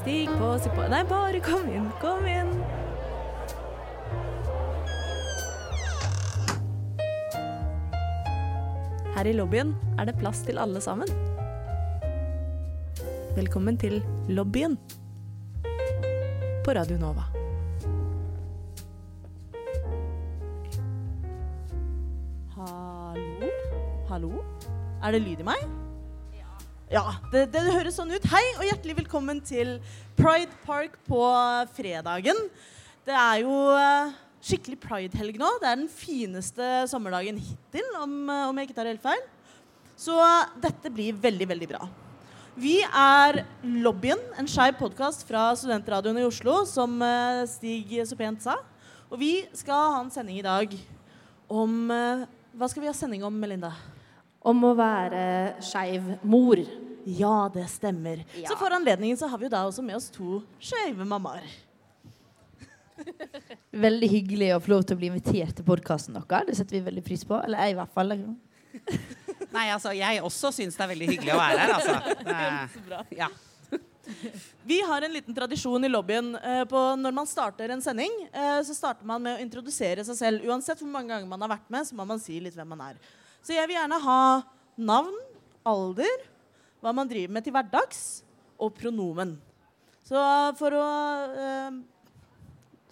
Stig på, si på Nei, bare kom inn, kom inn. Her i lobbyen er det plass til alle sammen. Velkommen til lobbyen på Radio Nova. Hallo? Hallo? Er det lyd i meg? Ja, det, det høres sånn ut. Hei og hjertelig velkommen til Pride Park på fredagen. Det er jo eh, skikkelig Pride-helg nå. Det er den fineste sommerdagen hittil, om, eh, om jeg ikke tar helt feil. Så eh, dette blir veldig, veldig bra. Vi er Lobbyen, en skeiv podkast fra studentradioen i Oslo, som Stig så pent sa. Og vi skal ha en sending i dag om Hva skal vi ha sending om, Melinda? Om å være skeiv mor. Ja, det stemmer. Ja. Så for anledningen så har vi jo da også med oss to skeive mammaer. Veldig hyggelig å få lov til å bli invitert til podkasten deres. Det setter vi veldig pris på. Eller jeg, i hvert fall. Nei, altså, jeg også syns det er veldig hyggelig å være her, altså. Så. Ja. Vi har en liten tradisjon i lobbyen eh, på når man starter en sending. Eh, så starter man med å introdusere seg selv. Uansett hvor mange ganger man har vært med, så må man si litt hvem man er. Så jeg vil gjerne ha navn, alder, hva man driver med til hverdags, og pronomen. Så for å eh,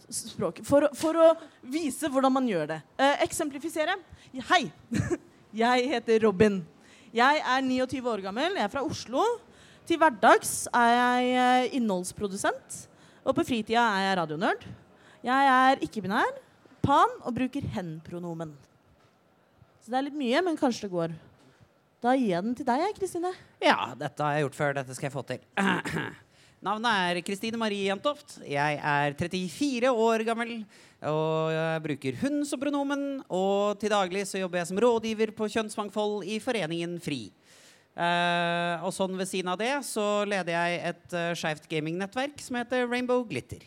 Språket. for, for å vise hvordan man gjør det. Eh, eksemplifisere. Hei, jeg heter Robin. Jeg er 29 år gammel, jeg er fra Oslo. Til hverdags er jeg eh, innholdsprodusent, og på fritida er jeg radionerd. Jeg er ikke-binær, pan og bruker hen-pronomen. Så det er litt mye, men kanskje det går. Da gir jeg den til deg, Kristine. ja, dette har jeg gjort før. Dette skal jeg få til. Navnet er Kristine Marie Jentoft. Jeg er 34 år gammel og jeg bruker hun som pronomen. Og til daglig så jobber jeg som rådgiver på kjønnsmangfold i Foreningen FRI. Uh, og sånn ved siden av det så leder jeg et uh, skeivt gamingnettverk som heter Rainbow Glitter.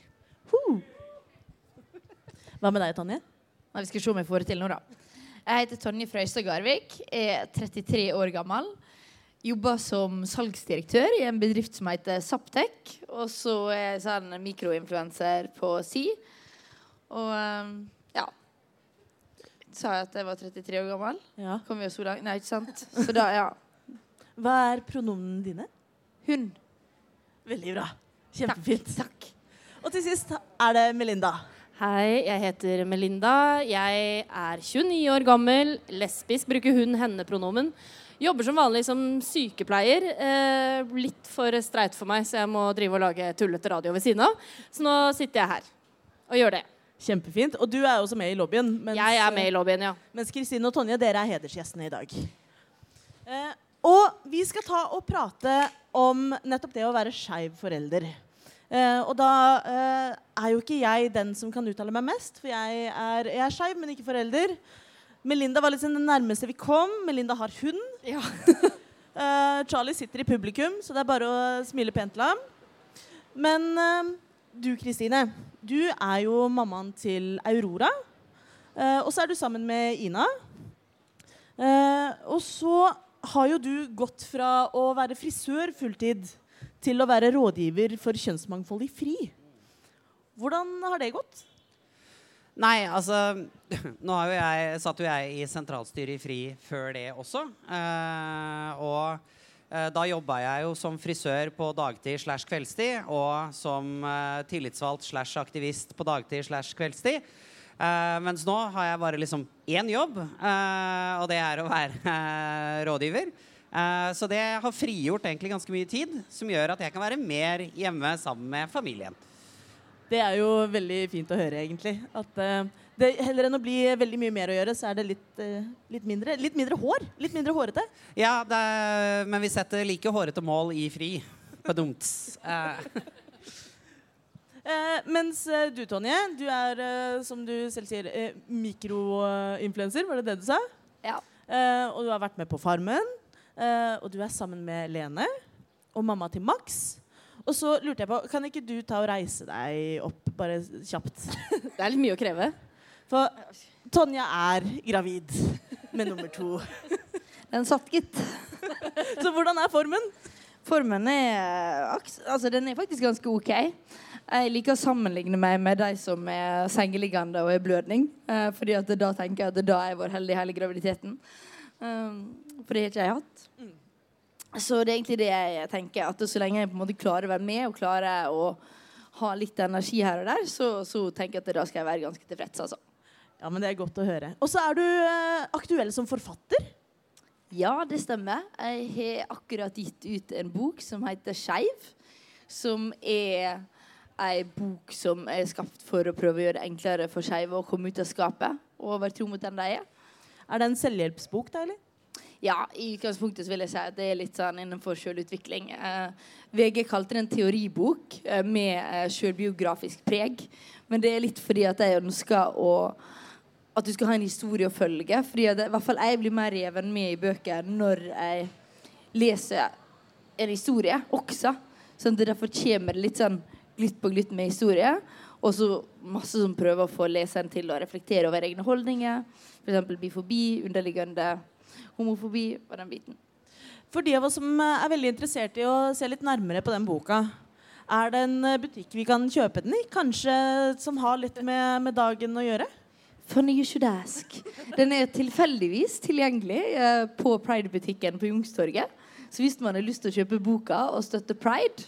Hva med deg, Tonje? Nei, vi skal se om jeg får det til nå, da. Jeg heter Tonje Frøystad Garvik. Er 33 år gammel. Jobber som salgsdirektør i en bedrift som heter Saptek. Og så er jeg sånn mikroinfluenser på Si. Og um, ja. Sa jeg at jeg var 33 år gammel? Ja. Kom vi jo så langt? Nei, ikke sant? Så da, ja. Hva er pronomene dine? Hun. Veldig bra. Kjempefint. Takk. Og til sist er det Melinda. Hei, jeg heter Melinda. Jeg er 29 år gammel, lesbisk, bruker hun henne-pronomen. Jobber som vanlig som sykepleier. Eh, litt for streit for meg, så jeg må drive og lage tullete radio ved siden av. Så nå sitter jeg her og gjør det. Kjempefint. Og du er også med i lobbyen. Mens, Jeg er med i lobbyen, ja. Mens Kristine og Tonje, dere er hedersgjestene i dag. Eh, og vi skal ta og prate om nettopp det å være skeiv forelder. Eh, og da eh, er jo ikke jeg den som kan uttale meg mest, for jeg er, jeg er skeiv, men ikke forelder. Melinda var liksom den nærmeste vi kom. Melinda har hund. Ja. Eh, Charlie sitter i publikum, så det er bare å smile pent til ham. Men du, Kristine, du er jo mammaen til Aurora. Eh, og så er du sammen med Ina. Eh, og så har jo du gått fra å være frisør fulltid til å være rådgiver for kjønnsmangfold i FRI. Hvordan har det gått? Nei, altså Nå har jo jeg, satt jo jeg i sentralstyret i FRI før det også. Eh, og eh, da jobba jeg jo som frisør på dagtid slash kveldstid. Og som eh, tillitsvalgt slash aktivist på dagtid slash kveldstid. Eh, mens nå har jeg bare liksom én jobb, eh, og det er å være eh, rådgiver. Eh, så det har frigjort egentlig ganske mye tid, som gjør at jeg kan være mer hjemme sammen med familien. Det er jo veldig fint å høre, egentlig. At eh, det, heller enn å bli veldig mye mer å gjøre, så er det litt, eh, litt mindre. Litt mindre hår. Litt mindre hårete. Ja, det er, men vi setter like hårete mål i fri. Badumt. Eh, Eh, mens du, Tonje, du er, eh, som du selv sier, eh, mikroinfluenser. Var det det du sa? Ja. Eh, og du har vært med på Farmen. Eh, og du er sammen med Lene og mamma til Max. Og så lurte jeg på, kan ikke du ta og reise deg opp, bare kjapt? Det er litt mye å kreve. For Tonja er gravid med nummer to. Den satt, gitt. Så hvordan er formen? Formen er, altså, den er faktisk ganske OK. Jeg liker å sammenligne meg med de som er sengeliggende og er blødning. Eh, fordi at da tenker jeg at da er jeg vår heldige hele graviditeten. Um, for det har ikke jeg hatt. Så det er egentlig det jeg tenker. At så lenge jeg på en måte klarer å være med og klarer å ha litt energi her og der, så, så tenker jeg at da skal jeg være ganske tilfreds. altså. Ja, men Det er godt å høre. Og så er du eh, aktuell som forfatter. Ja, det stemmer. Jeg har akkurat gitt ut en bok som heter Skeiv. Som er ei bok som er skapt for å prøve å gjøre det enklere for skeive å komme ut av skapet og være tro mot den de er. Er det en selvhjelpsbok, da, eller? Ja, i utgangspunktet vil jeg si at det er litt sånn innenfor selvutvikling. Eh, VG kalte det en teoribok eh, med eh, selvbiografisk preg. Men det er litt fordi at jeg ønsker å at du skal ha en historie å følge. Fordi at, i hvert fall jeg blir mer reven med i bøker når jeg leser en historie også. Sånn at derfor kommer det litt sånn glitt på glitt med historie. Og så masse som prøver å få leseren til å reflektere over egne holdninger. F.eks. bifobi, underliggende homofobi og den biten. For de av oss som eh, er veldig interessert i å se litt nærmere på den boka, er det en eh, butikk vi kan kjøpe den i? Kanskje som har litt med, med dagen å gjøre? Funny you should ask. Den er tilfeldigvis tilgjengelig eh, på Pride-butikken på Jungstorget. Så hvis man har lyst til å kjøpe boka og støtte Pride,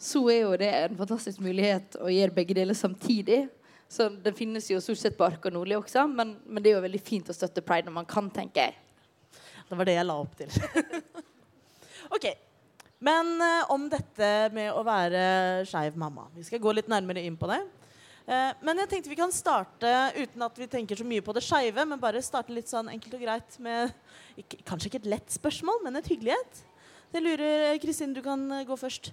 så er jo det en fantastisk mulighet å gjøre begge deler samtidig. Så det finnes jo stort sett på Arka Nordli også, men, men det er jo veldig fint å støtte Pride når man kan, tenker jeg. Det var det jeg la opp til. ok. Men uh, om dette med å være skeiv mamma. Vi skal gå litt nærmere inn på det. Uh, men jeg tenkte vi kan starte uten at vi tenker så mye på det skeive, men bare starte litt sånn enkelt og greit med ikke, kanskje ikke et lett spørsmål, men et hyggelighet. Jeg lurer, Kristin, du kan eh, gå først.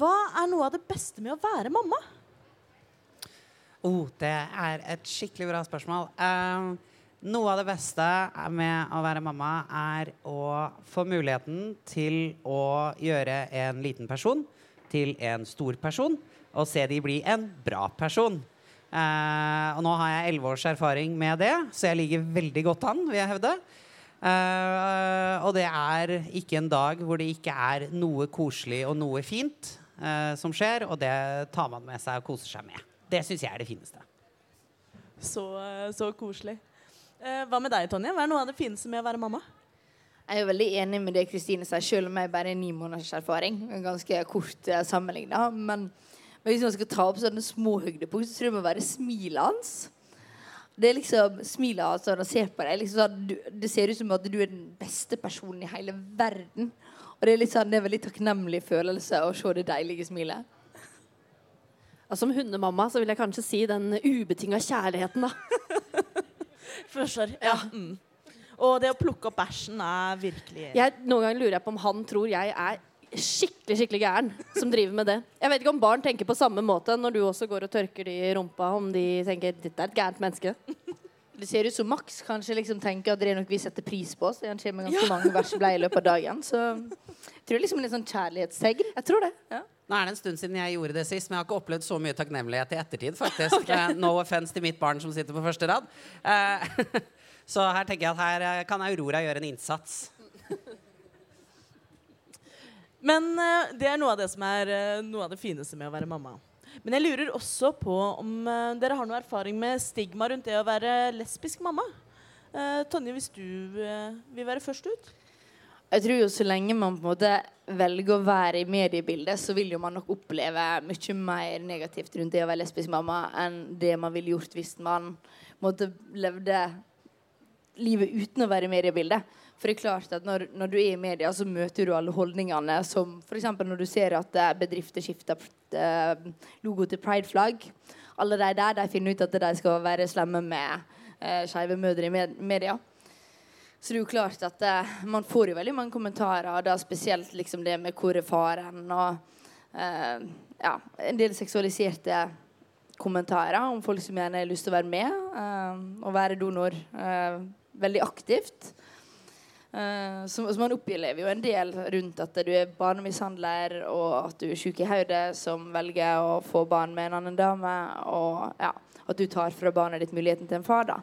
Hva er noe av det beste med å være mamma? Oh, det er et skikkelig bra spørsmål. Um, noe av det beste med å være mamma er å få muligheten til å gjøre en liten person til en stor person, og se de bli en bra person. Uh, og nå har jeg elleve års erfaring med det, så jeg ligger veldig godt an, vil jeg hevde. Uh, og det er ikke en dag hvor det ikke er noe koselig og noe fint uh, som skjer, og det tar man med seg og koser seg med. Det syns jeg er det fineste. Så, eh, så koselig. Eh, hva med deg, Tonje? Hva er noe av det fineste med å være mamma? Jeg er veldig enig med det Kristine sier, selv om jeg bare har ni måneders erfaring. Ganske kort uh, sammenligna. Men, men hvis man skal ta opp sånne små høydepunkt, så tror jeg det må være smilet hans. Det er liksom Smilet hans når han ser på deg. Liksom sånn, du, det ser ut som at du er den beste personen i hele verden. Og det er litt sånn, det er en veldig takknemlig følelse å se det deilige smilet. Og som hundemamma så vil jeg kanskje si den ubetinga kjærligheten, da. Forstår. Ja. Mm. Og det å plukke opp bæsjen er virkelig Jeg, noen ganger lurer jeg på om han tror jeg er skikkelig skikkelig gæren som driver med det. Jeg vet ikke om barn tenker på samme måte når du også går og tørker de i rumpa, om de tenker 'dette er et gærent menneske'. Det ser ut som Max kanskje liksom tenker at det er noe vi setter pris på. Så han kommer med ganske mange vers i løpet av dagen. Så jeg tror liksom en litt sånn kjærlighetstegn. Jeg tror det. Ja. Nå er det en stund siden jeg gjorde det sist, men jeg har ikke opplevd så mye takknemlighet i ettertid. faktisk. Okay. No offence til mitt barn som sitter på første rad. Eh, så her tenker jeg at her eh, kan Aurora gjøre en innsats. Men eh, det er noe av det som er eh, noe av det fineste med å være mamma. Men jeg lurer også på om eh, dere har noe erfaring med stigma rundt det å være lesbisk mamma. Eh, Tonje, hvis du eh, vil være først ut? Jeg tror jo så lenge man på en måte velger å være i mediebildet, så vil jo man nok oppleve mye mer negativt rundt det å være lesbisk mamma enn det man ville gjort hvis man måtte levde livet uten å være i mediebildet. For det er klart at når, når du er i media, så møter du alle holdningene som f.eks. når du ser at eh, bedrifter skifter eh, logo til prideflagg. Alle de der de finner ut at de skal være slemme med uh, skeive mødre i media. Så det er jo klart at eh, man får jo veldig mange kommentarer, da spesielt liksom det med hvor er faren, og eh, ja, en del seksualiserte kommentarer om folk som gjerne har lyst til å være med eh, og være donor eh, veldig aktivt. Eh, så, så man opplever jo en del rundt at du er barnemishandler, og at du er syk i hodet som velger å få barn med en annen dame, og ja, at du tar fra barnet ditt muligheten til en far. da.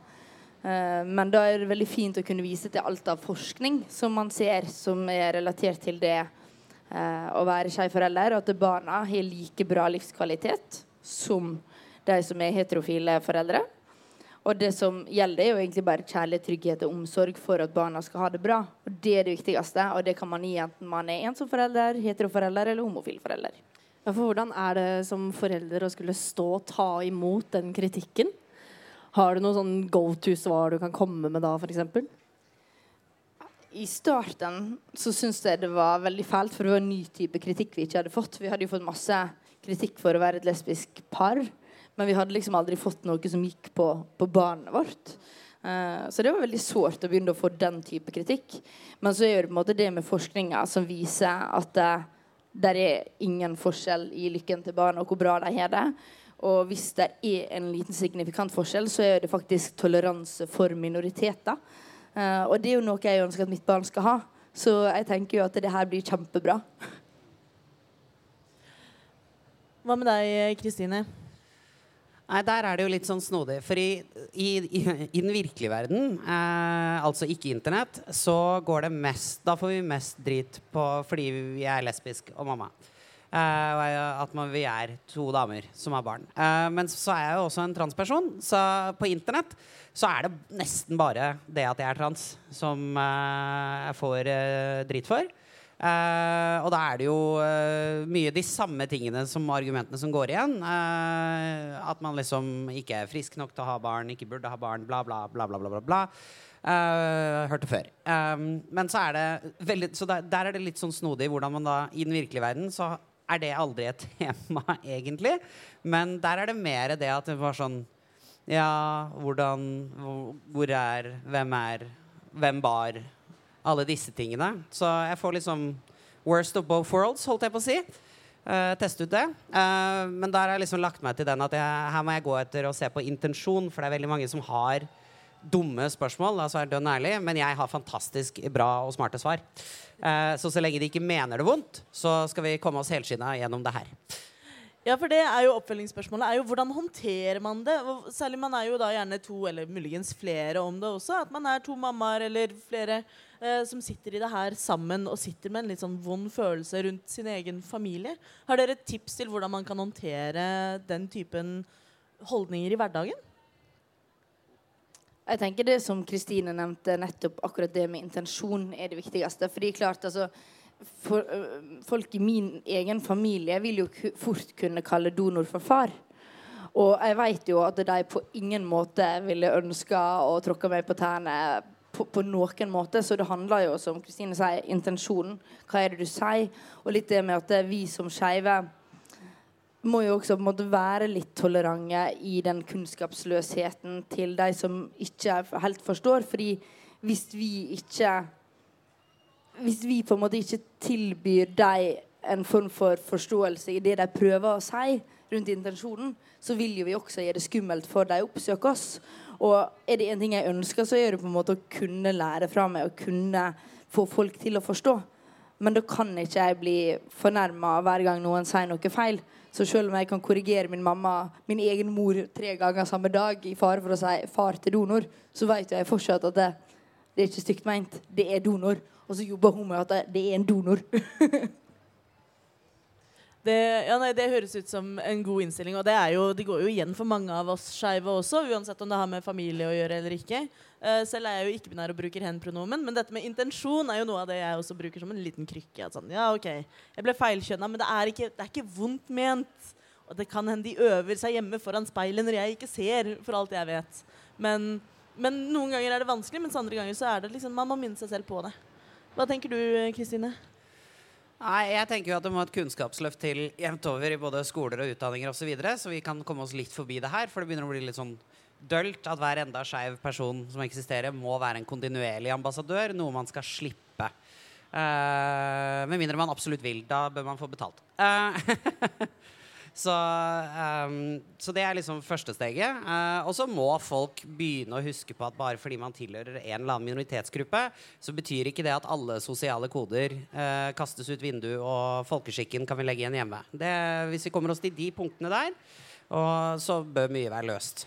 Eh, men da er det veldig fint å kunne vise til alt av forskning som man ser som er relatert til det eh, å være skeiv forelder, og at barna har like bra livskvalitet som de som er heterofile foreldre. Og det som gjelder, er jo egentlig bare kjærlighet, trygghet og omsorg for at barna skal ha det bra. Og det er det viktigste, og det kan man gi enten man er ensom forelder, heteroforelder eller homofil forelder. Ja, for hvordan er det som forelder å skulle stå og ta imot den kritikken? Har du noe sånn go to-svar du kan komme med da, f.eks.? I starten så syntes jeg det var veldig fælt, for det var en ny type kritikk vi ikke hadde fått. Vi hadde jo fått masse kritikk for å være et lesbisk par. Men vi hadde liksom aldri fått noe som gikk på, på barnet vårt. Uh, så det var veldig sårt å begynne å få den type kritikk. Men så er det på en måte det med forskninga som viser at uh, det er ingen forskjell i lykken til barn og hvor bra de har det. Og hvis det er en liten signifikant forskjell, så er det faktisk toleranse for minoriteter. Uh, og det er jo noe jeg ønsker at mitt barn skal ha. Så jeg tenker jo at det her blir kjempebra. Hva med deg, Kristine? Nei, Der er det jo litt sånn snodig. For i, i, i, i den virkelige verden, eh, altså ikke Internett, så går det mest Da får vi mest drit på fordi vi er lesbisk og mamma. Eh, at man, vi er to damer som har barn. Eh, men så er jeg jo også en transperson, så på Internett så er det nesten bare det at jeg er trans, som eh, jeg får eh, drit for. Uh, og da er det jo uh, mye de samme tingene som argumentene som går igjen. Uh, at man liksom ikke er frisk nok til å ha barn, ikke burde ha barn, bla, bla, bla. bla, bla, bla. hørte før. Um, men så er det veldig Så der, der, er det litt sånn snodig hvordan man da i den virkelige verden så er det aldri et tema, egentlig. Men der er det mer det at det var sånn Ja, hvordan Hvor, er Hvem er Hvem bar? alle disse tingene. Så jeg får liksom worst of both worlds, holdt jeg på å si. Uh, teste ut det. Uh, men der har jeg liksom lagt meg til den at jeg, her må jeg gå etter og se på intensjon, for det er veldig mange som har dumme spørsmål, altså er dønn ærlig, men jeg har fantastisk bra og smarte svar. Eh, så så lenge de ikke mener det vondt, så skal vi komme oss helskinna gjennom det her. Ja, for det er jo oppfølgingsspørsmålet. er jo Hvordan håndterer man det? Særlig man er jo da gjerne to, eller muligens flere om det også. At man er to mammaer eller flere eh, som sitter i det her sammen og sitter med en litt sånn vond følelse rundt sin egen familie. Har dere tips til hvordan man kan håndtere den typen holdninger i hverdagen? Jeg tenker det som Kristine nevnte, nettopp akkurat det med intensjon er det viktigste. Fordi klart, altså for, folk i min egen familie vil jo fort kunne kalle donor for far. Og jeg vet jo at de på ingen måte ville ønska å tråkke meg på tærne på, på, noen måte. Så det handler jo, som Kristine sier, intensjonen. Hva er det du sier? Og litt det med at vi som skeive må jo også på en måte være litt tolerante i den kunnskapsløsheten til de som ikke helt forstår. fordi hvis vi ikke hvis vi på en måte ikke tilbyr dem en form for forståelse i det de prøver å si rundt intensjonen, så vil jo vi også gjøre det skummelt for dem å oppsøke oss. Og er det en ting jeg ønsker, så er det på en måte å kunne lære fra meg og kunne få folk til å forstå. Men da kan ikke jeg bli fornærma hver gang noen sier noe feil. Så selv om jeg kan korrigere min mamma, min egen mor tre ganger samme dag i fare for å si 'far til donor', så vet jeg fortsatt at det, det er ikke stygt meint. Det er donor. Og så jobber hun med at det, er en donor. det, ja, nei, det, høres ut som en god innstilling, og det, jo, det går jo igjen for mange av oss skeive også, uansett om det har med familie å gjøre eller ikke. Uh, selv er jeg jo ikke-binær og bruker hen-pronomen, men dette med intensjon er jo noe av det jeg også bruker som en liten krykke. Sånn, ja, ok, jeg ble feilkjønna, men det er, ikke, det er ikke vondt ment. Og det kan hende de øver seg hjemme foran speilet når jeg ikke ser, for alt jeg vet. Men, men noen ganger er det vanskelig, mens andre ganger så er det liksom, man må minne seg selv på det. Hva tenker du, Kristine? Nei, jeg tenker jo at Det må et kunnskapsløft til jevnt over i både skoler og utdanninger osv. Så, videre, så vi kan komme oss litt forbi det her. For det begynner å bli litt sånn dølt at hver enda skeiv person som eksisterer, må være en kontinuerlig ambassadør. Noe man skal slippe. Uh, med mindre man absolutt vil. Da bør man få betalt. Uh, Så, um, så, det er liksom første steget. Uh, og så må folk begynne å huske på at bare fordi man tilhører en eller annen minoritetsgruppe, så betyr ikke det at alle sosiale koder uh, kastes ut vinduet, og folkeskikken kan vi legge igjen hjemme. Det, hvis vi kommer oss til de punktene der, og, så bør mye være løst.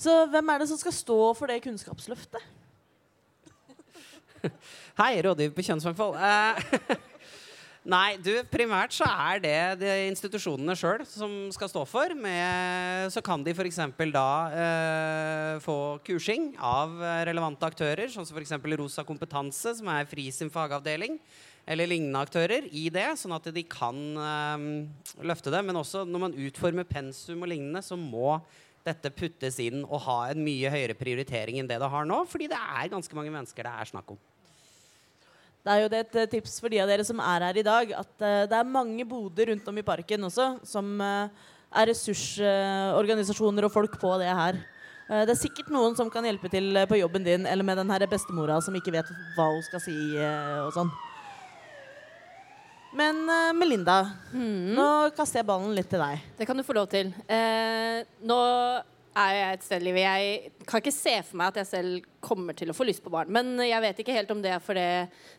Så hvem er det som skal stå for det kunnskapsløftet? Hei, rådgiver på kjønnsmangfold. Eh, Nei, du, primært så er det, det institusjonene sjøl som skal stå for. Med, så kan de f.eks. da eh, få kursing av relevante aktører, sånn som f.eks. Rosa kompetanse, som er FRI sin fagavdeling, eller lignende aktører, i det, sånn at de kan eh, løfte det. Men også når man utformer pensum og lignende, så må dette puttes inn og ha en mye høyere prioritering enn det det har nå, fordi det er ganske mange mennesker det er snakk om. Da er jo det et eh, tips for de av dere som er her i dag, at uh, det er mange boder rundt om i parken også som uh, er ressursorganisasjoner og folk på det her. det er sikkert noen som kan hjelpe til på jobben din eller med den her bestemora som ikke vet hva hun skal si og sånn. Men Melinda, mm. nå kaster jeg ballen litt til deg. Det kan du få lov til. nå er jeg et sted i livet Jeg kan ikke se for meg at jeg selv kommer til å få lyst på barn. Men jeg vet ikke helt om det er fordi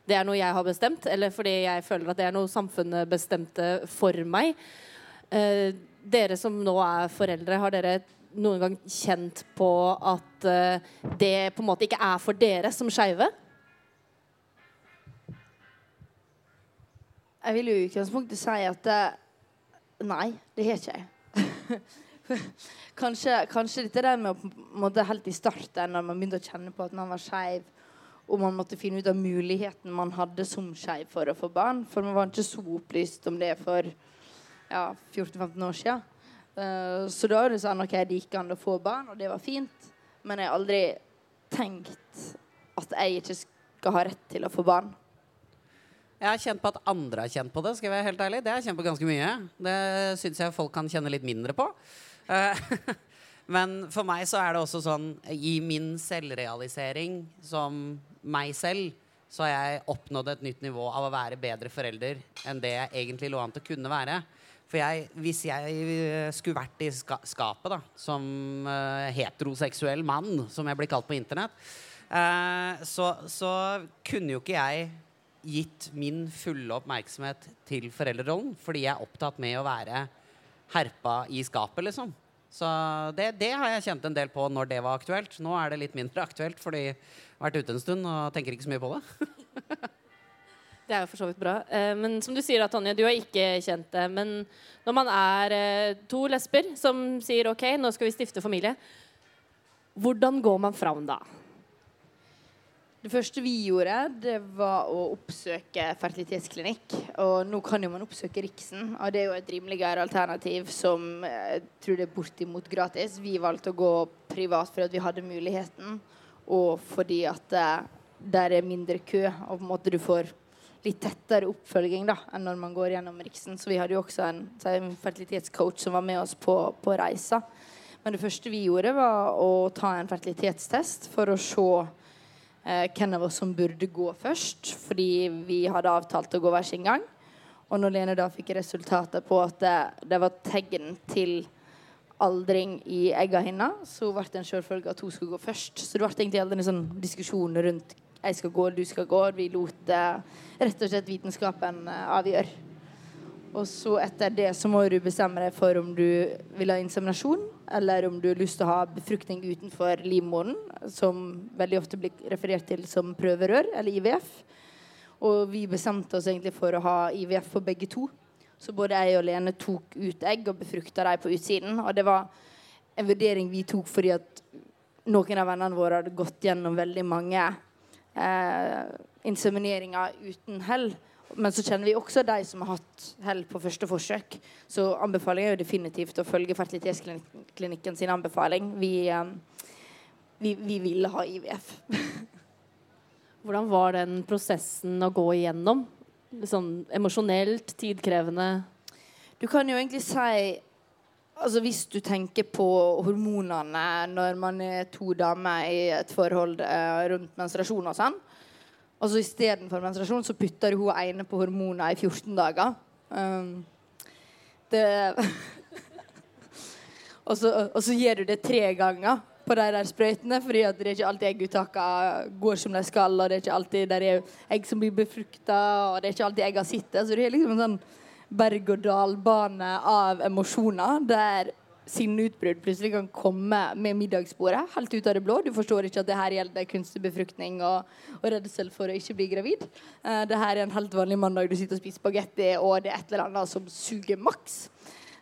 det er noe jeg har bestemt, eller fordi jeg føler at det er noe samfunnet bestemte for meg. Eh, dere som nå er foreldre, har dere noen gang kjent på at eh, det på en måte ikke er for dere som skeive? Jeg vil jo i utgangspunktet si at eh, nei, det har ikke jeg. kanskje, kanskje dette der med å måtte helt i starten, når man begynte å kjenne på at man var skeiv, og man måtte finne ut av muligheten man hadde som skeiv for å få barn. For man var ikke så opplyst om det for ja, 14-15 år siden. Uh, så da var det sånn OK, det gikk an å få barn, og det var fint. Men jeg har aldri tenkt at jeg ikke skal ha rett til å få barn. Jeg har kjent på at andre har kjent på det. skal jeg være helt ærlig. Det har jeg kjent på ganske mye. Det syns jeg folk kan kjenne litt mindre på. Eh, men for meg så er det også sånn I min selvrealisering som meg selv, så har jeg oppnådd et nytt nivå av å være bedre forelder enn det jeg egentlig lå an til å kunne være. For jeg, hvis jeg eh, skulle vært i ska skapet da, som uh, heteroseksuell mann, som jeg blir kalt på internett, uh, så, så, kunne jo ikke jeg gitt min fulle oppmerksomhet til foreldrerollen, fordi jeg er opptatt med å være herpa i skapet, liksom. Så det, det, har jeg kjent en del på når det var aktuelt. Nå er det litt mindre aktuelt fordi jeg har vært ute en stund og tenker ikke så mye på det. det er jo for så vidt bra. Eh, men som du sier, da, Tonje, du har ikke kjent det. Men når man er eh, to lesber som sier OK, nå skal vi stifte familie, hvordan går man fram da? Det første vi gjorde, det var å oppsøke fertilitetsklinikk. Og nå kan jo man oppsøke Riksen, og det er jo et rimeligere alternativ som jeg tror det er bortimot gratis. Vi valgte å gå privat fordi vi hadde muligheten, og fordi at uh, der er mindre kø, og på en måte du får litt tettere oppfølging da, enn når man går gjennom Riksen. Så vi hadde jo også en, en fertilitetscoach som var med oss på, på reisa. Men det første vi gjorde, var å ta en fertilitetstest for å se eh, hvem av oss som burde gå først, fordi vi hadde avtalt å gå hver sin gang. Og når Lene da fikk resultatet på at det, det var tegn til aldring i egga hennes, så ble det en selvfølge at hun skulle gå først. Så det ble egentlig aldri en sånn diskusjon rundt jeg skal gå, du skal gå. Vi lot eh, rett og slett vitenskapen eh, avgjøre. Og så etter det så må du bestemme deg for om du vil ha inseminasjon, eller om du har lyst til å ha befruktning utenfor livmoren, som veldig ofte blir referert til som prøverør, eller IVF. Og vi bestemte oss egentlig for å ha IVF for begge to. Så både jeg og Lene tok ut egg og befrukta dem på utsiden. Og det var en vurdering vi tok fordi at noen av vennene våre hadde gått gjennom veldig mange eh, insemineringer uten hell. Men så kjenner vi også de som har hatt hell på første forsøk. Så anbefalingen er jo definitivt å følge fertilitetsklinikken sin anbefaling. Vi, um, vi, vi ville ha IVF. Hvordan var den prosessen å gå igjennom? Sånn emosjonelt, tidkrevende? Du kan jo egentlig si Altså Hvis du tenker på hormonene når man er to damer i et forhold eh, rundt menstruasjon og sånn, og så istedenfor menstruasjon så putter hun ene på hormoner i 14 dager. Um, det og, så, og, så, gjør du det tre ganger på de der sprøytene, fordi at det er ikke alltid egguttakene går som de skal, og det er ikke alltid der er egg som blir befrukta, og det er ikke alltid egga sitter. Så det er liksom en sånn berg-og-dal-bane av emosjoner der sinneutbrudd plutselig kan komme med middagsbordet helt ut av det blå. Du forstår ikke at det her gjelder kunstig befruktning og, og redsel for å ikke bli gravid. Uh, det her er en helt vanlig mandag. Du sitter og spiser spagetti, og det er et eller annet som suger maks.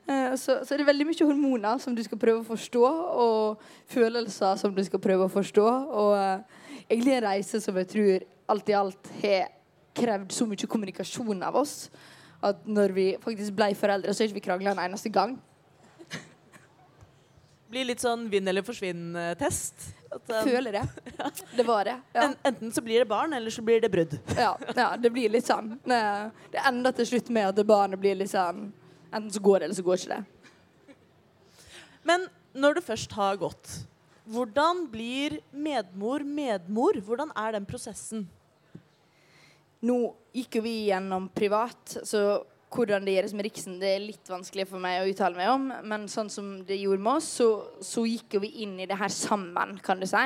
Uh, så, så det er veldig mye hormoner som du skal prøve å forstå, og følelser som du skal prøve å forstå. Og uh, egentlig en reise som jeg tror alt i alt har krevd så mye kommunikasjon av oss at når vi faktisk ble foreldre, så har ikke vi krangla en eneste gang. Blir litt sånn vinn eller forsvinn-test. Um, Føler det. Det var det. Ja. Enten så blir det barn, eller så blir det brudd. Ja, ja det blir litt sånn. Det ender til slutt med at barnet blir litt sånn Enten så går det, eller så går ikke det. Men når det først har gått, hvordan blir medmor medmor? Hvordan er den prosessen? Nå gikk jo vi gjennom privat, så hvordan det gjøres med Riksen, det er litt vanskelig for meg å uttale meg om. Men sånn som det gjorde med oss, så, så gikk vi inn i det her sammen, kan du si.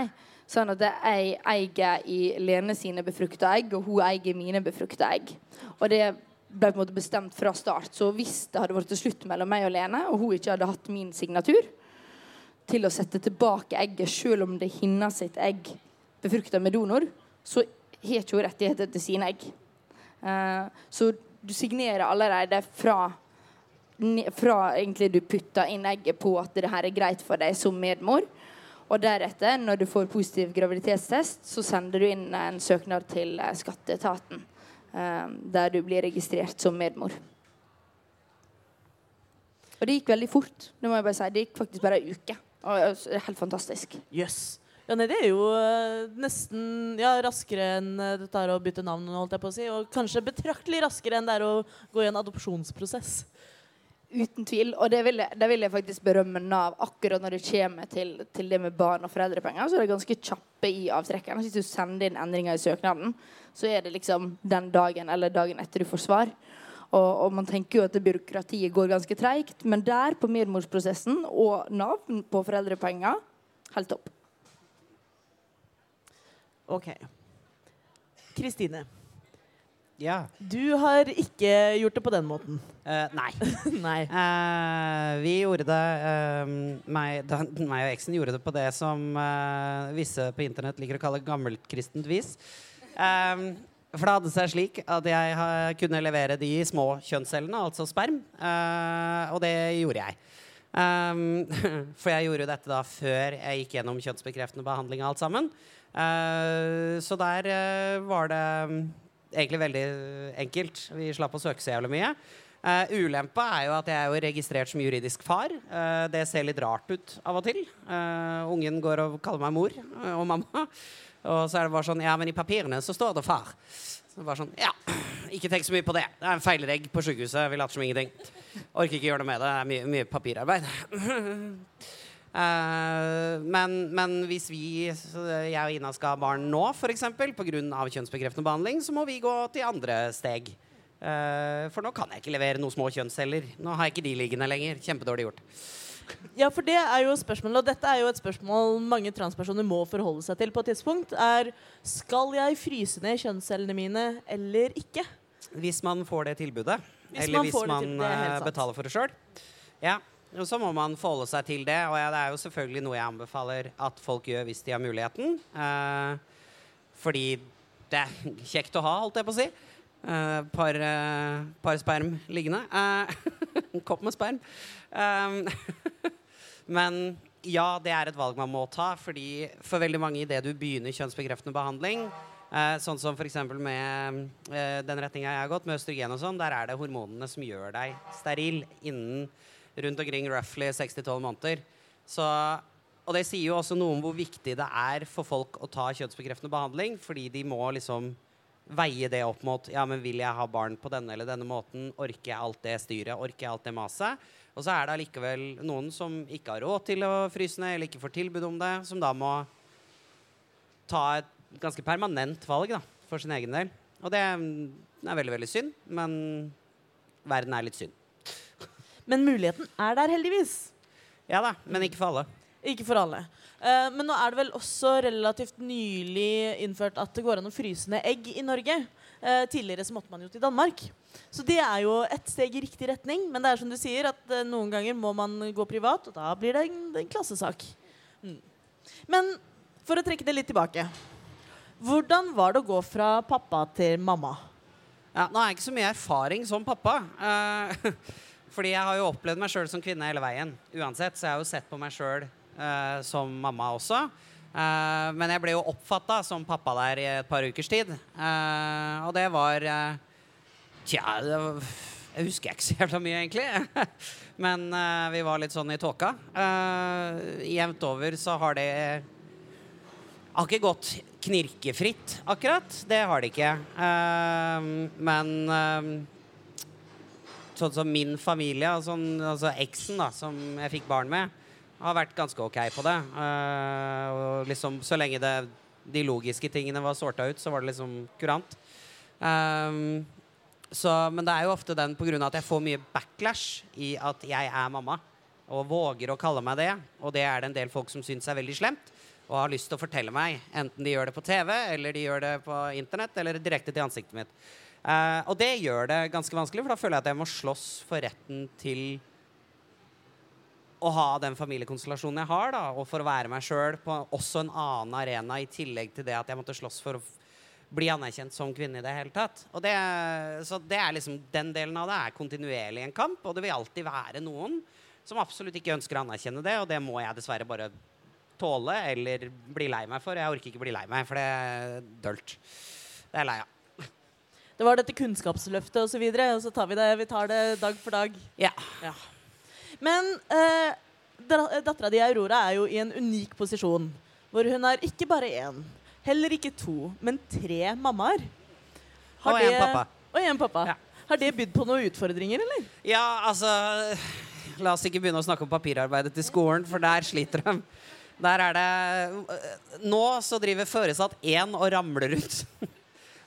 Sånn at jeg eier i Lene sine befrukta egg, og hun eier mine befrukta egg. Og det ble på en måte bestemt fra start. Så hvis det hadde vært til slutt mellom meg og Lene, og hun ikke hadde hatt min signatur til å sette tilbake egget, selv om det er hennes sitt egg befrukta med donor, så har ikke hun rettigheter til sine egg. Uh, så du signerer allerede fra, fra egentlig du putter inn egget på at det her er greit for deg som medmor. Og deretter, når du får positiv graviditetstest, så sender du inn en søknad til eh, skatteetaten. Um, der du blir registrert som medmor. Og det gikk veldig fort. Det må jeg bare si. Det gikk faktisk bare ei uke. Og det er helt fantastisk. Yes. Ja, nei, det er jo uh, nesten ja, raskere enn uh, det tar å bytte navn, holdt jeg på å si. Og kanskje betraktelig raskere enn det er å gå i en adopsjonsprosess. Uten tvil. Og det vil, jeg, det vil jeg faktisk berømme Nav akkurat når det kommer til, til, det med barn og foreldrepenger. Så er det ganske kjappe i avtrekkeren. Hvis du sender inn endringer i søknaden, så er det liksom den dagen eller dagen etter du får svar. Og, og, man tenker jo at det byråkratiet går ganske treigt, men der, på medmorsprosessen og Nav på foreldrepenger, helt topp. OK. Kristine. Ja. Du har ikke gjort det på den måten. Uh, nei. nei. Uh, vi gjorde det uh, meg, da, meg, og eksen gjorde det på det som visse på internett liker å kalle gammelkristent vis. for det hadde seg slik at jeg kunne levere de små kjønnscellene, altså sperm. og det gjorde jeg. Um, for jeg gjorde dette da før jeg gikk gjennom kjønnsbekreftende behandling og alt sammen. Uh, så der uh, var det um, egentlig veldig enkelt. Vi slapp å søke så jævlig mye. Uh, ulempa er jo at jeg er jo registrert som juridisk far. Uh, det ser litt rart ut av og til. Uh, ungen går og kaller meg mor og mamma. Og så er det bare sånn Ja, men i papirene så står det far. Så bare sånn Ja, ikke tenk så mye på det. Det er en feilregg på sjukehuset. Vi later som ingenting. Orker ikke gjøre noe med det. Det er mye, mye papirarbeid. Uh, men, men, hvis vi, jeg og Ina skal ha barn nå, f.eks. pga. kjønnsbekreftende behandling, så må vi gå til andre steg. Uh, for nå kan jeg ikke levere noen små kjønnsceller. Nå har jeg ikke de liggende lenger. Kjempedårlig gjort. Ja, for det er jo spørsmålet, og dette er jo et spørsmål mange transpersoner må forholde seg til på et tidspunkt, er skal jeg fryse ned kjønnscellene mine eller ikke? Hvis man får det tilbudet, hvis eller hvis man uh, betaler for det sjøl. Ja. Og så må man forholde seg til det. Og det er jo selvfølgelig noe jeg anbefaler at folk gjør hvis de har muligheten. Eh, fordi det er kjekt å ha, holdt jeg på å si. Uh, par, uh, par, sperm liggende. Uh, en kopp med sperm. Um, men ja, det er et valg man må ta. Fordi for veldig mange idet du begynner kjønnsbekreftende behandling, sånn som f.eks. med den retninga jeg har gått, med østrogen og sånn, der er det hormonene som gjør deg steril innen rundt omkring roughly 6-12 måneder. Så, og det sier jo også noe om hvor viktig det er for folk å ta kjønnsbekreftende behandling, fordi de må liksom veie det opp mot Ja, men vil jeg ha barn på denne eller denne måten? Orker jeg alt det styret? Orker jeg alt det maset? Og så er det allikevel noen som ikke har råd til å fryse ned, eller ikke får tilbud om det, som da må ta et ganske permanent valg da, for sin egen del. Og det er veldig, veldig synd, men verden er litt synd. Men muligheten er der heldigvis. Ja da, men ikke for alle. Ikke for alle. Uh, men nå er det vel også relativt nylig innført at det går an å fryse ned egg i Norge. Uh, tidligere så måtte man jo til Danmark. Så det er jo et steg i riktig retning. Men det er som du sier, at uh, noen ganger må man gå privat, og da blir det en, en klassesak. Mm. Men for å trekke det litt tilbake. Hvordan var det å gå fra pappa til mamma? Ja, nå har jeg ikke så mye erfaring som pappa. eh, fordi jeg har jo opplevd meg sjøl som kvinne hele veien. Uansett, Så jeg har jo sett på meg sjøl som mamma også. Uh, men jeg ble jo oppfatta som pappa der i et par ukers tid. Uh, og det var uh, Tja, det var, jeg husker ikke så jævla mye, egentlig. men vi var litt sånn i tåka. jevnt over så har det Har ikke gått knirkefritt, akkurat. Det har det ikke. men sånn som min familie, sånn, altså eksen da, som jeg fikk barn med har vært ganske ok på det. Uh, liksom, så lenge det, de logiske tingene var sorta ut, så var det liksom kurant. Um, så, men det er jo ofte den pga. at jeg får mye backlash i at jeg er mamma. Og våger å kalle meg det. Og det er det en del folk som syns er veldig slemt. Og har lyst til å fortelle meg, enten de gjør det på TV, eller de gjør det på internett, eller direkte til ansiktet mitt. Uh, og det gjør det ganske vanskelig, for da føler jeg at jeg må slåss for retten til å ha den familiekonstellasjonen jeg har, da, og for å være meg sjøl på også en annen arena, i tillegg til det at jeg måtte slåss for å bli anerkjent som kvinne i det hele tatt. Og det, så det er liksom, Den delen av det er kontinuerlig en kamp, og det vil alltid være noen som absolutt ikke ønsker å anerkjenne det, og det må jeg dessverre bare tåle eller bli lei meg for. Jeg orker ikke bli lei meg, for det er dølt. Det er lei av. Det var dette kunnskapsløftet osv., og, så videre, og så tar vi det vi tar det dag for dag. Ja. ja. Men eh, dattera di Aurora er jo i en unik posisjon. Hvor hun er ikke bare én, heller ikke to, men tre mammaer. og én pappa. Og en pappa. Ja. Har det bydd på noen utfordringer, eller? Ja, altså La oss ikke begynne å snakke om papirarbeidet til skolen, for der sliter de. Der er det Nå så driver foresatt én og ramler ut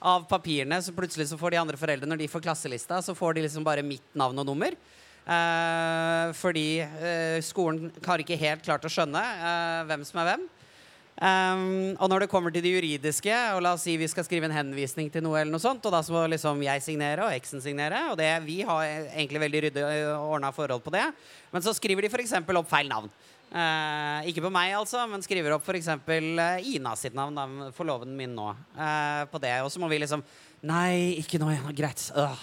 av papirene. Så plutselig så får de andre foreldrene, når de får klasselista, så får de liksom bare mitt navn og nummer. Eh, fordi eh, skolen har ikke helt klart å skjønne eh, hvem som er hvem. Um, og når det kommer til det juridiske, og la oss si vi skal skrive en henvisning til noe, eller noe sånt, og da må liksom jeg signere og eksen signere, og det, vi har egentlig veldig ryddig ordna forhold på det, men så skriver de f.eks. opp feil navn. Ikke på meg, altså, men skriver opp f.eks. Uh, Ina sitt navn, da, forloven min nå, på det. Og så må vi liksom Nei, ikke nå igjen. Greit. Uh.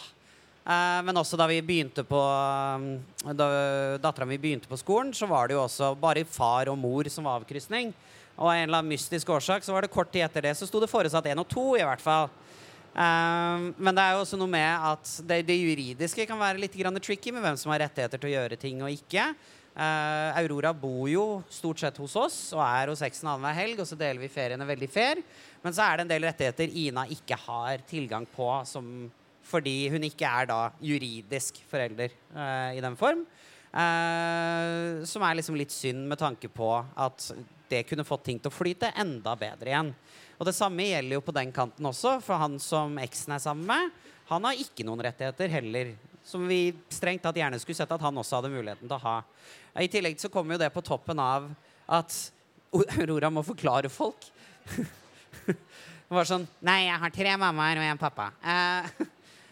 Uh, men også da vi begynte på Da dattera mi begynte på skolen, så var det jo også bare far og mor som var avkrysning. Og av en eller annen mystisk årsak så var det kort tid etter det så sto det foresatt én og to, i hvert fall. Men det er jo også noe med at det, det, juridiske kan være litt tricky med hvem som har rettigheter til å gjøre ting og ikke. Uh, Aurora bor jo stort sett hos oss og er hos eksen annenhver helg, og så deler vi feriene veldig fair. Men så er det en del rettigheter Ina ikke har tilgang på, som fordi hun ikke er da juridisk forelder uh, i den form. Uh, som er liksom litt synd med tanke på at det kunne fått ting til å flyte enda bedre igjen. Og det samme gjelder jo på den kanten også, for han som eksen er sammen med, han har ikke noen rettigheter heller. Som vi strengt tatt gjerne skulle sett at han også hadde muligheten til å ha. I tillegg så kommer jo det på toppen av at Aurora må forklare folk. Det var sånn Nei, jeg har tre mammaer og en pappa. Uh,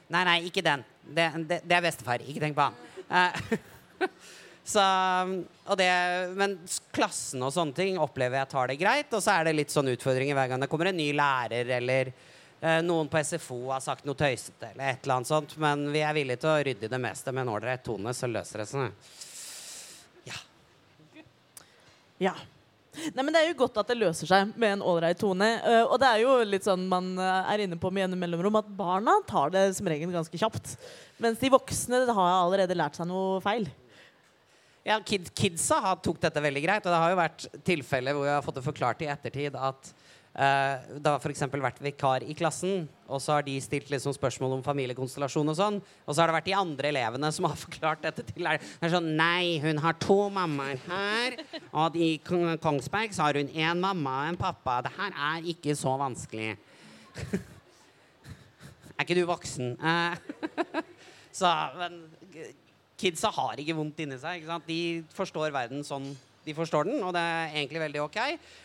Nei, nei, ikke den. Det, det, det er bestefar. Ikke tenk på han. Uh, så, det, men klassen og sånne ting opplever jeg tar det greit. Og så er det litt sånn utfordringer hver gang det kommer en ny lærer eller noen på SFO har sagt noe tøysete eller et eller annet sånt. Men vi er villige til å rydde i det meste med en ålreit tone, så løser det seg. Ja. Ja. Nei, men Det er jo godt at det løser seg med en ålreit tone. Uh, og det er jo litt sånn man eh, er inne på med gjennom mellomrom at barna tar det som regel ganske kjapt. Mens de voksne har allerede lært seg noe feil. Ja, kid, Kidsa har tok dette veldig greit. Og det har jo vært tilfeller hvor vi har fått det forklart i ettertid at Uh, det har f.eks. vært vikar i klassen, og så har de stilt liksom spørsmål om familiekonstellasjon. Og sånn Og så har det vært de andre elevene som har forklart dette til læreren. Det er sånn Nei, hun har to mammaer her. Og i Kongsberg så har hun én mamma og en pappa. Det her er ikke så vanskelig. er ikke du voksen? Uh, så men kidsa har ikke vondt inni seg. De forstår verden sånn de forstår den, og det er egentlig veldig ok.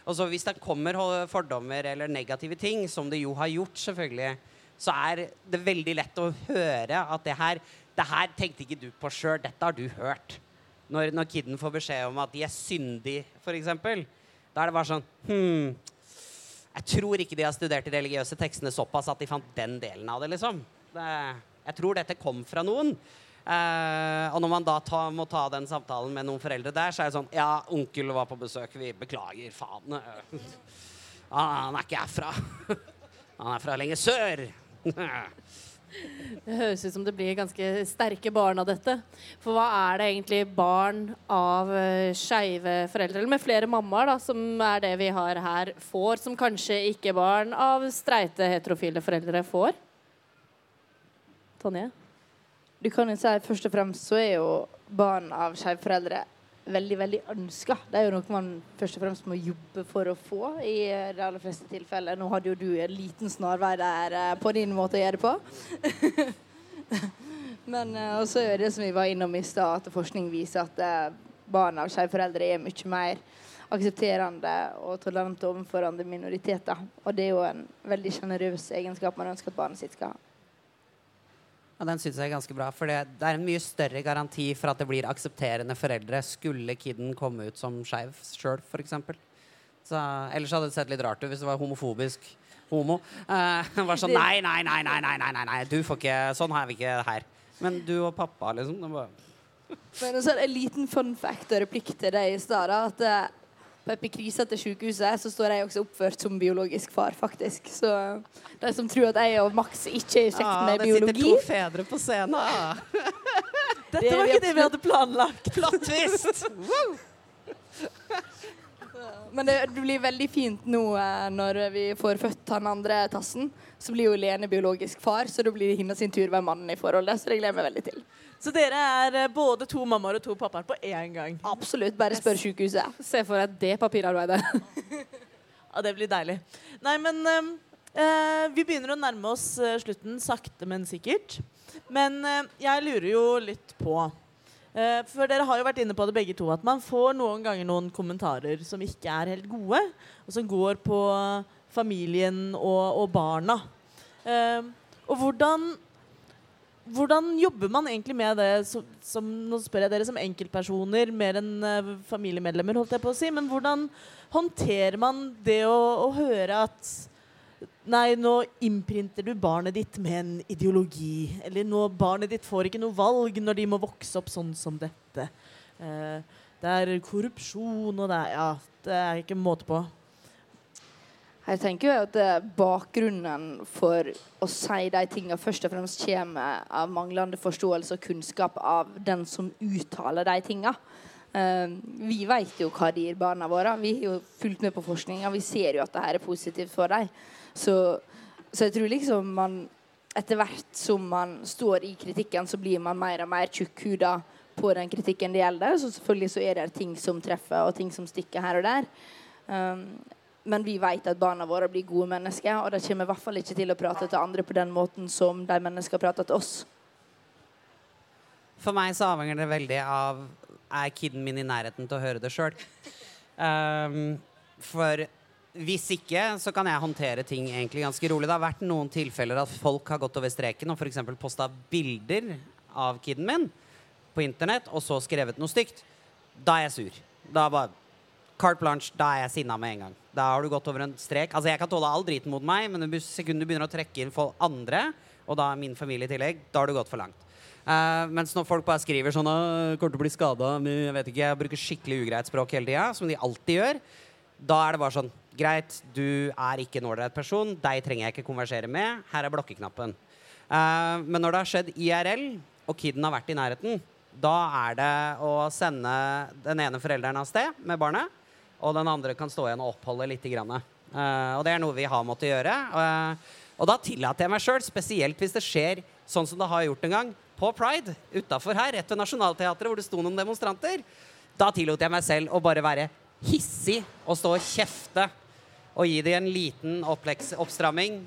Og så hvis det kommer fordommer eller negative ting, som det jo har gjort, selvfølgelig, så er det veldig lett å høre at det her Det her tenkte ikke du på sjøl. Dette har du hørt. Når, når kiden får beskjed om at de er syndige, f.eks., da er det bare sånn Hm. Jeg tror ikke de har studert de religiøse tekstene såpass at de fant den delen av det, liksom. Det, jeg tror dette kom fra noen. Eh, og når man da ta, må ta den samtalen med noen foreldre der, så er det sånn Ja, onkel var på besøk. Vi beklager. Faen. Han er ikke herfra. Han er fra lenger sør. Det høres ut som det blir ganske sterke barn av dette. For hva er det egentlig barn av uh, skeive foreldre, eller med flere mammaer, da, som er det vi har her, får, som kanskje ikke barn av streite, heterofile foreldre får? Tonje? Du kan jo si Først og fremst så er jo barn av skeive foreldre veldig veldig ønska. Det er jo noe man først og fremst må jobbe for å få i de aller fleste tilfeller. Nå hadde jo du en liten snarvei der eh, på din måte å gjøre det på. Men uh, også er det som vi var innom i stad, at forskning viser at barn av skeive foreldre er mye mer aksepterende og tolerante overfor andre minoriteter. Og det er jo en veldig sjenerøs egenskap man ønsker at barnet sitt skal ha. Ja, Den syns jeg er ganske bra. For det, det, er en mye større garanti for at det blir aksepterende foreldre skulle kiden komme ut som skeiv sjøl, f.eks. Ellers hadde det sett litt rart ut hvis det var homofobisk homo. Eh, var sånn nei nei nei, nei, nei, nei, nei, nei, du får ikke Sånn har vi ikke her. Men du og pappa, liksom. Men så en liten fun fact og replikk til deg i stad. At eh, på epikrisa til sykehuset, så står jeg også oppført som biologisk far, faktisk. Så de som tror at jeg og Max ikke er i slekt ah, med biologi Det sitter to fedre på scenen. Dette det var ikke det vi hadde planlagt. Plattvist twist! Men det, det, blir veldig fint nå eh, når vi får født han andre tassen. Så blir jo Lene biologisk far, så da blir det hennes tur å være mannen i forholdet. Så det gleder jeg meg veldig til. Så dere er eh, både to mammaer og to pappaer på én gang? Absolutt. Bare spør sykehuset. Se for deg det papirarbeidet. ja, det blir deilig. Nei, men uh, vi begynner å nærme oss uh, slutten sakte, men sikkert. Men uh, jeg lurer jo litt på For dere har jo vært inne på det begge to, at man får noen ganger noen kommentarer som ikke er helt gode, og som går på familien og, og barna. og hvordan hvordan jobber man egentlig med det som, som, Nå spør jeg dere som enkeltpersoner mer enn uh, familiemedlemmer, holdt jeg på å si. Men hvordan håndterer man det å, å, høre at Nei, nå innprinter du barnet ditt med en ideologi. Eller nå barnet ditt får ikke noe valg når de må vokse opp sånn som dette. Uh, det er korrupsjon, og det er Ja, det er ikke måte på. Jeg tenker jo at bakgrunnen for å si de tingene først og fremst kommer av manglende forståelse og kunnskap av den som uttaler de tingene. Uh, vi vet jo hva det gir barna våre. Vi har jo fulgt med på forskninga. Vi ser jo at det her er positivt for dem. Så, så, jeg tror liksom man etter hvert som man står i kritikken, så blir man mer og mer tjukkhuda på den kritikken det gjelder. Så selvfølgelig så er det ting som treffer, og ting som stikker her og der. Um, men vi vet at barna våre blir gode mennesker, og de kommer i hvert fall ikke til å prate til andre på den måten som de menneskene prater til oss. For meg så avhenger det veldig av er kiden min i nærheten til å høre det sjøl. Um, ehm, for hvis ikke, så kan jeg håndtere ting egentlig ganske rolig. Det har vært noen tilfeller at folk har gått over streken og f.eks. posta bilder av kiden min på internett, og så skrevet noe stygt. Da er jeg sur. Da bare Carte blanche, da er jeg sinna med en gang. Da har du gått over en strek. Altså, jeg kan tåle all driten mot meg, men det sekundet du begynner å trekke inn for andre, og da min familie i tillegg, da har du gått for langt. Uh, mens når folk bare skriver sånn 'Kommer til å bli skada', jeg vet ikke, jeg bruker skikkelig ugreit språk hele tida, som de alltid gjør, da er det bare sånn Greit, du er ikke en ålreit person. Deg trenger jeg ikke konversere med. Her er blokkeknappen. Uh, men når det har skjedd IRL, og kiden har vært i nærheten, da er det å sende den ene forelderen av sted med barnet og den andre kan stå igjen og oppholde litt. Uh, og det er noe vi har måttet gjøre. Uh, og da tillater jeg meg sjøl, spesielt hvis det skjer sånn som det har gjort en gang, på Pride utafor her, rett ved Nationaltheatret, hvor det sto noen demonstranter. Da tillot jeg meg selv å bare være hissig og stå og kjefte og gi dem en liten oppstramming.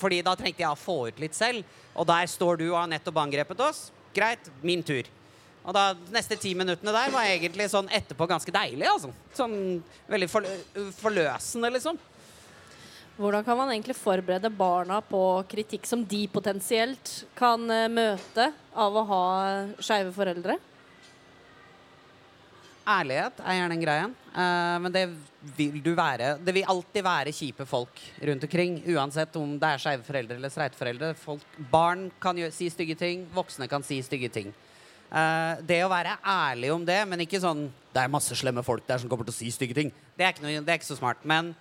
Fordi da trengte jeg å få ut litt selv. Og der står du og har nettopp angrepet oss. Greit, min tur. Og da, neste ti minuttene der var egentlig sånn etterpå ganske deilig. Altså. Sånn veldig forløsende, liksom. Hvordan kan man egentlig forberede barna på kritikk som de potensielt kan eh, møte av å ha skeive foreldre? Ærlighet er gjerne en greie. Uh, men det vil du være. Det vil alltid være kjipe folk rundt omkring. Uansett om det er skeive foreldre eller streite foreldre. Folk, barn kan si stygge ting. Voksne kan si stygge ting. Eh, det å være ærlig om det, men ikke sånn Det er masse slemme folk der som kommer til å si stygge ting. Det er noe, det er ikke så smart. Men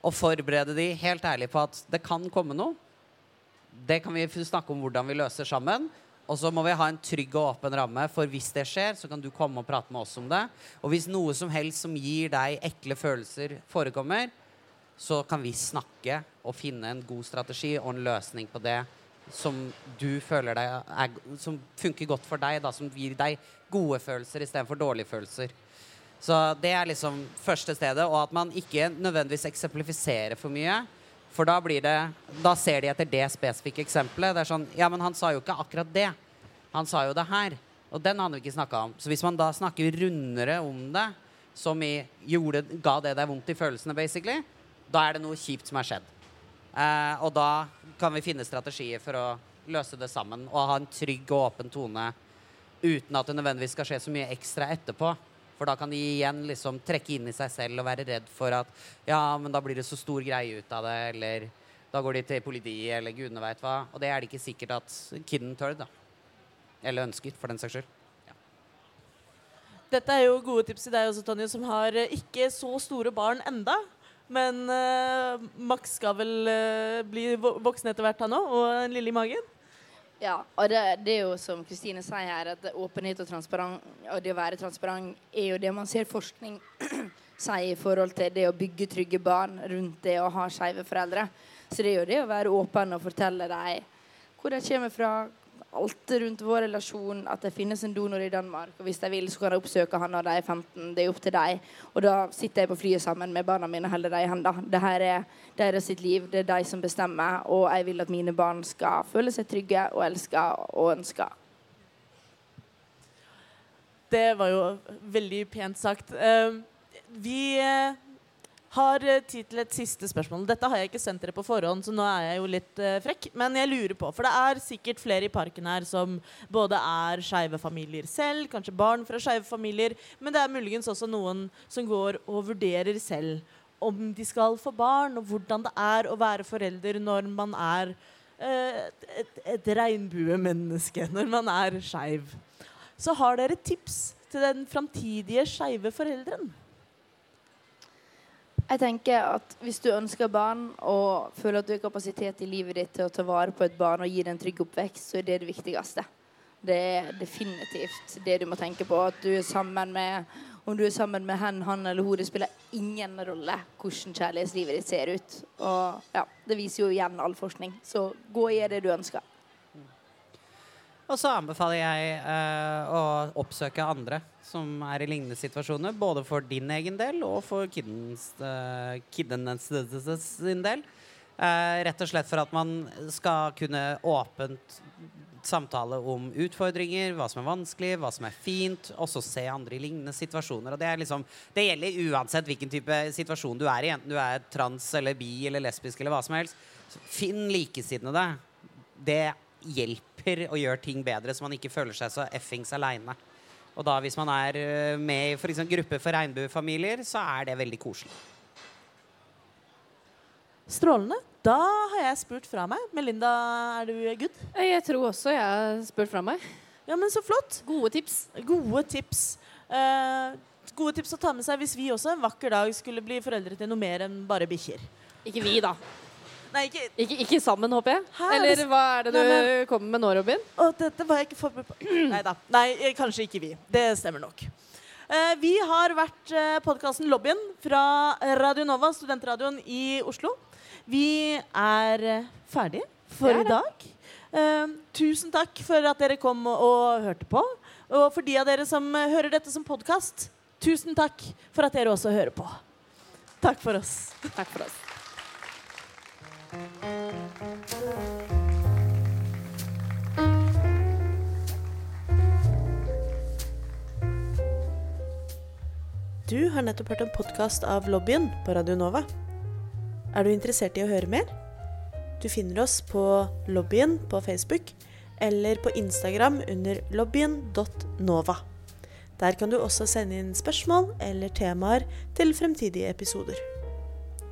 å forberede de helt ærlig på at det kan komme noe. Det kan vi snakke om hvordan vi løser sammen. Og så må vi ha en trygg og åpen ramme, for hvis det skjer, så kan du komme og prate med oss om det. Og hvis noe som helst som gir deg ekle følelser, forekommer, så kan vi snakke og finne en god strategi og en løsning på det som du føler deg er, Som funker godt for deg, da, som gir deg gode følelser istedenfor dårlige følelser. Så det er liksom første stedet. Og at man ikke nødvendigvis eksemplifiserer for mye. For da blir det Da ser de etter det spesifikke eksempelet. Det er sånn Ja, men han sa jo ikke akkurat det. Han sa jo det her. Og den hadde vi ikke snakka om. Så hvis man da snakker rundere om det, som i gjorde, ga det deg vondt i følelsene, basically, da er det noe kjipt som har skjedd. Eh, og da kan vi finne strategier for å løse det sammen og ha en trygg og åpen tone uten at det nødvendigvis skal skje så mye ekstra etterpå. For da kan de igjen liksom trekke inn i seg selv og være redd for at ja, men da blir det så stor greie ut av det, eller da går de til politiet, eller gudene veit hva. Og det er det ikke sikkert at kiden tør, da. Eller ønsker, for den saks skyld. Dette er jo gode tips til deg også, Tonje, som har eh, ikke så store barn enda. Men uh, Max skal vel uh, bli voksen etter hvert, han òg, og en lille i magen. Ja, og det, det er jo som Kristine sier her, at åpenhet og transparent, og det å være transparent er jo det man ser forskning sier i forhold til det å bygge trygge barn rundt det å ha skeive foreldre. Så det er jo det å være åpen og fortelle dem hvor de kommer fra, alt rundt vår relasjon, at det finnes en donor i Danmark. Og hvis de vil, så kan de oppsøke han når de er 15. Det er opp til dem. Og da sitter jeg på flyet sammen med barna mine og holder dem i hendene. Det her er deres sitt liv, det er de som bestemmer, og jeg vil at mine barn skal føle seg trygge og elska og ønska. Det var jo veldig pent sagt. Eh, vi eh, har eh, tid til et siste spørsmål. Dette har jeg ikke sendt dere på forhånd, så nå er jeg jo litt uh, frekk. Men jeg lurer på, for det er sikkert flere i parken her som både er skeive familier selv, kanskje barn fra skeive familier, men det er muligens også noen som går og vurderer selv om de skal få barn, og hvordan det er å være forelder når man er uh, et, et regnbuemenneske, når man er skeiv. Så har dere tips til den framtidige skeive foreldren? Jeg tenker at Hvis du ønsker barn og føler at du har kapasitet i livet ditt til å ta vare på et barn og gi det en trygg oppvekst, så er det det viktigste. Det er definitivt det du må tenke på. At du er sammen med Om du er sammen med hen, han eller hun, det spiller ingen rolle hvordan kjærlighetslivet ditt ser ut. Og ja, Det viser jo igjen all forskning. Så gå gjør det du ønsker. Og så anbefaler jeg eh, å oppsøke andre som er i lignende situasjoner. Både for din egen del og for kiddens, uh, kiddenes sin del. Eh, rett og slett for at man skal kunne åpent samtale om utfordringer, hva som er vanskelig, hva som er fint. Også se andre i lignende situasjoner. Og det, liksom, det gjelder uansett hvilken type situasjon du er i. Enten du er trans eller bi eller lesbisk eller hva som helst. Finn likesinnede. Det hjelper å gjør ting bedre, så man ikke føler seg så effings aleine. Og da hvis man er eh, med i for eksempel gruppe for regnbuefamilier, så er det veldig koselig. Strålende. Da har jeg spurt fra meg. Melinda, er du good? Jeg tror også jeg har spurt fra meg. Ja, men så flott. Gode tips. Gode tips. Eh, gode tips å ta med seg hvis vi også en vakker dag skulle bli foreldre til noe mer enn bare bikkjer. Ikke vi, da. Nei, ikke Ikke, ikke sammen, håper jeg. Hæ, er Eller hva er det du Nei, kommer med nå, Robin? Å, dette var jeg ikke forberedt på. Nei da. Nei, eh, kanskje ikke vi. Det stemmer nok. Eh, vi har vært eh, podkasten Lobbyen fra Radio Nova, studentradioen i Oslo. Vi er eh, ferdige for er i dag. Eh, tusen takk for at dere kom og, og hørte på. Og for de av dere som eh, hører dette som podkast, tusen takk for at dere også hører på. Takk for oss. Takk for oss. Du har nettopp hørt en podkast av Lobbyen på Radio Nova. Er du interessert i å høre mer? Du finner oss på lobbyen på Facebook eller på Instagram under lobbyen.nova. Der kan du også sende inn spørsmål eller temaer til fremtidige episoder.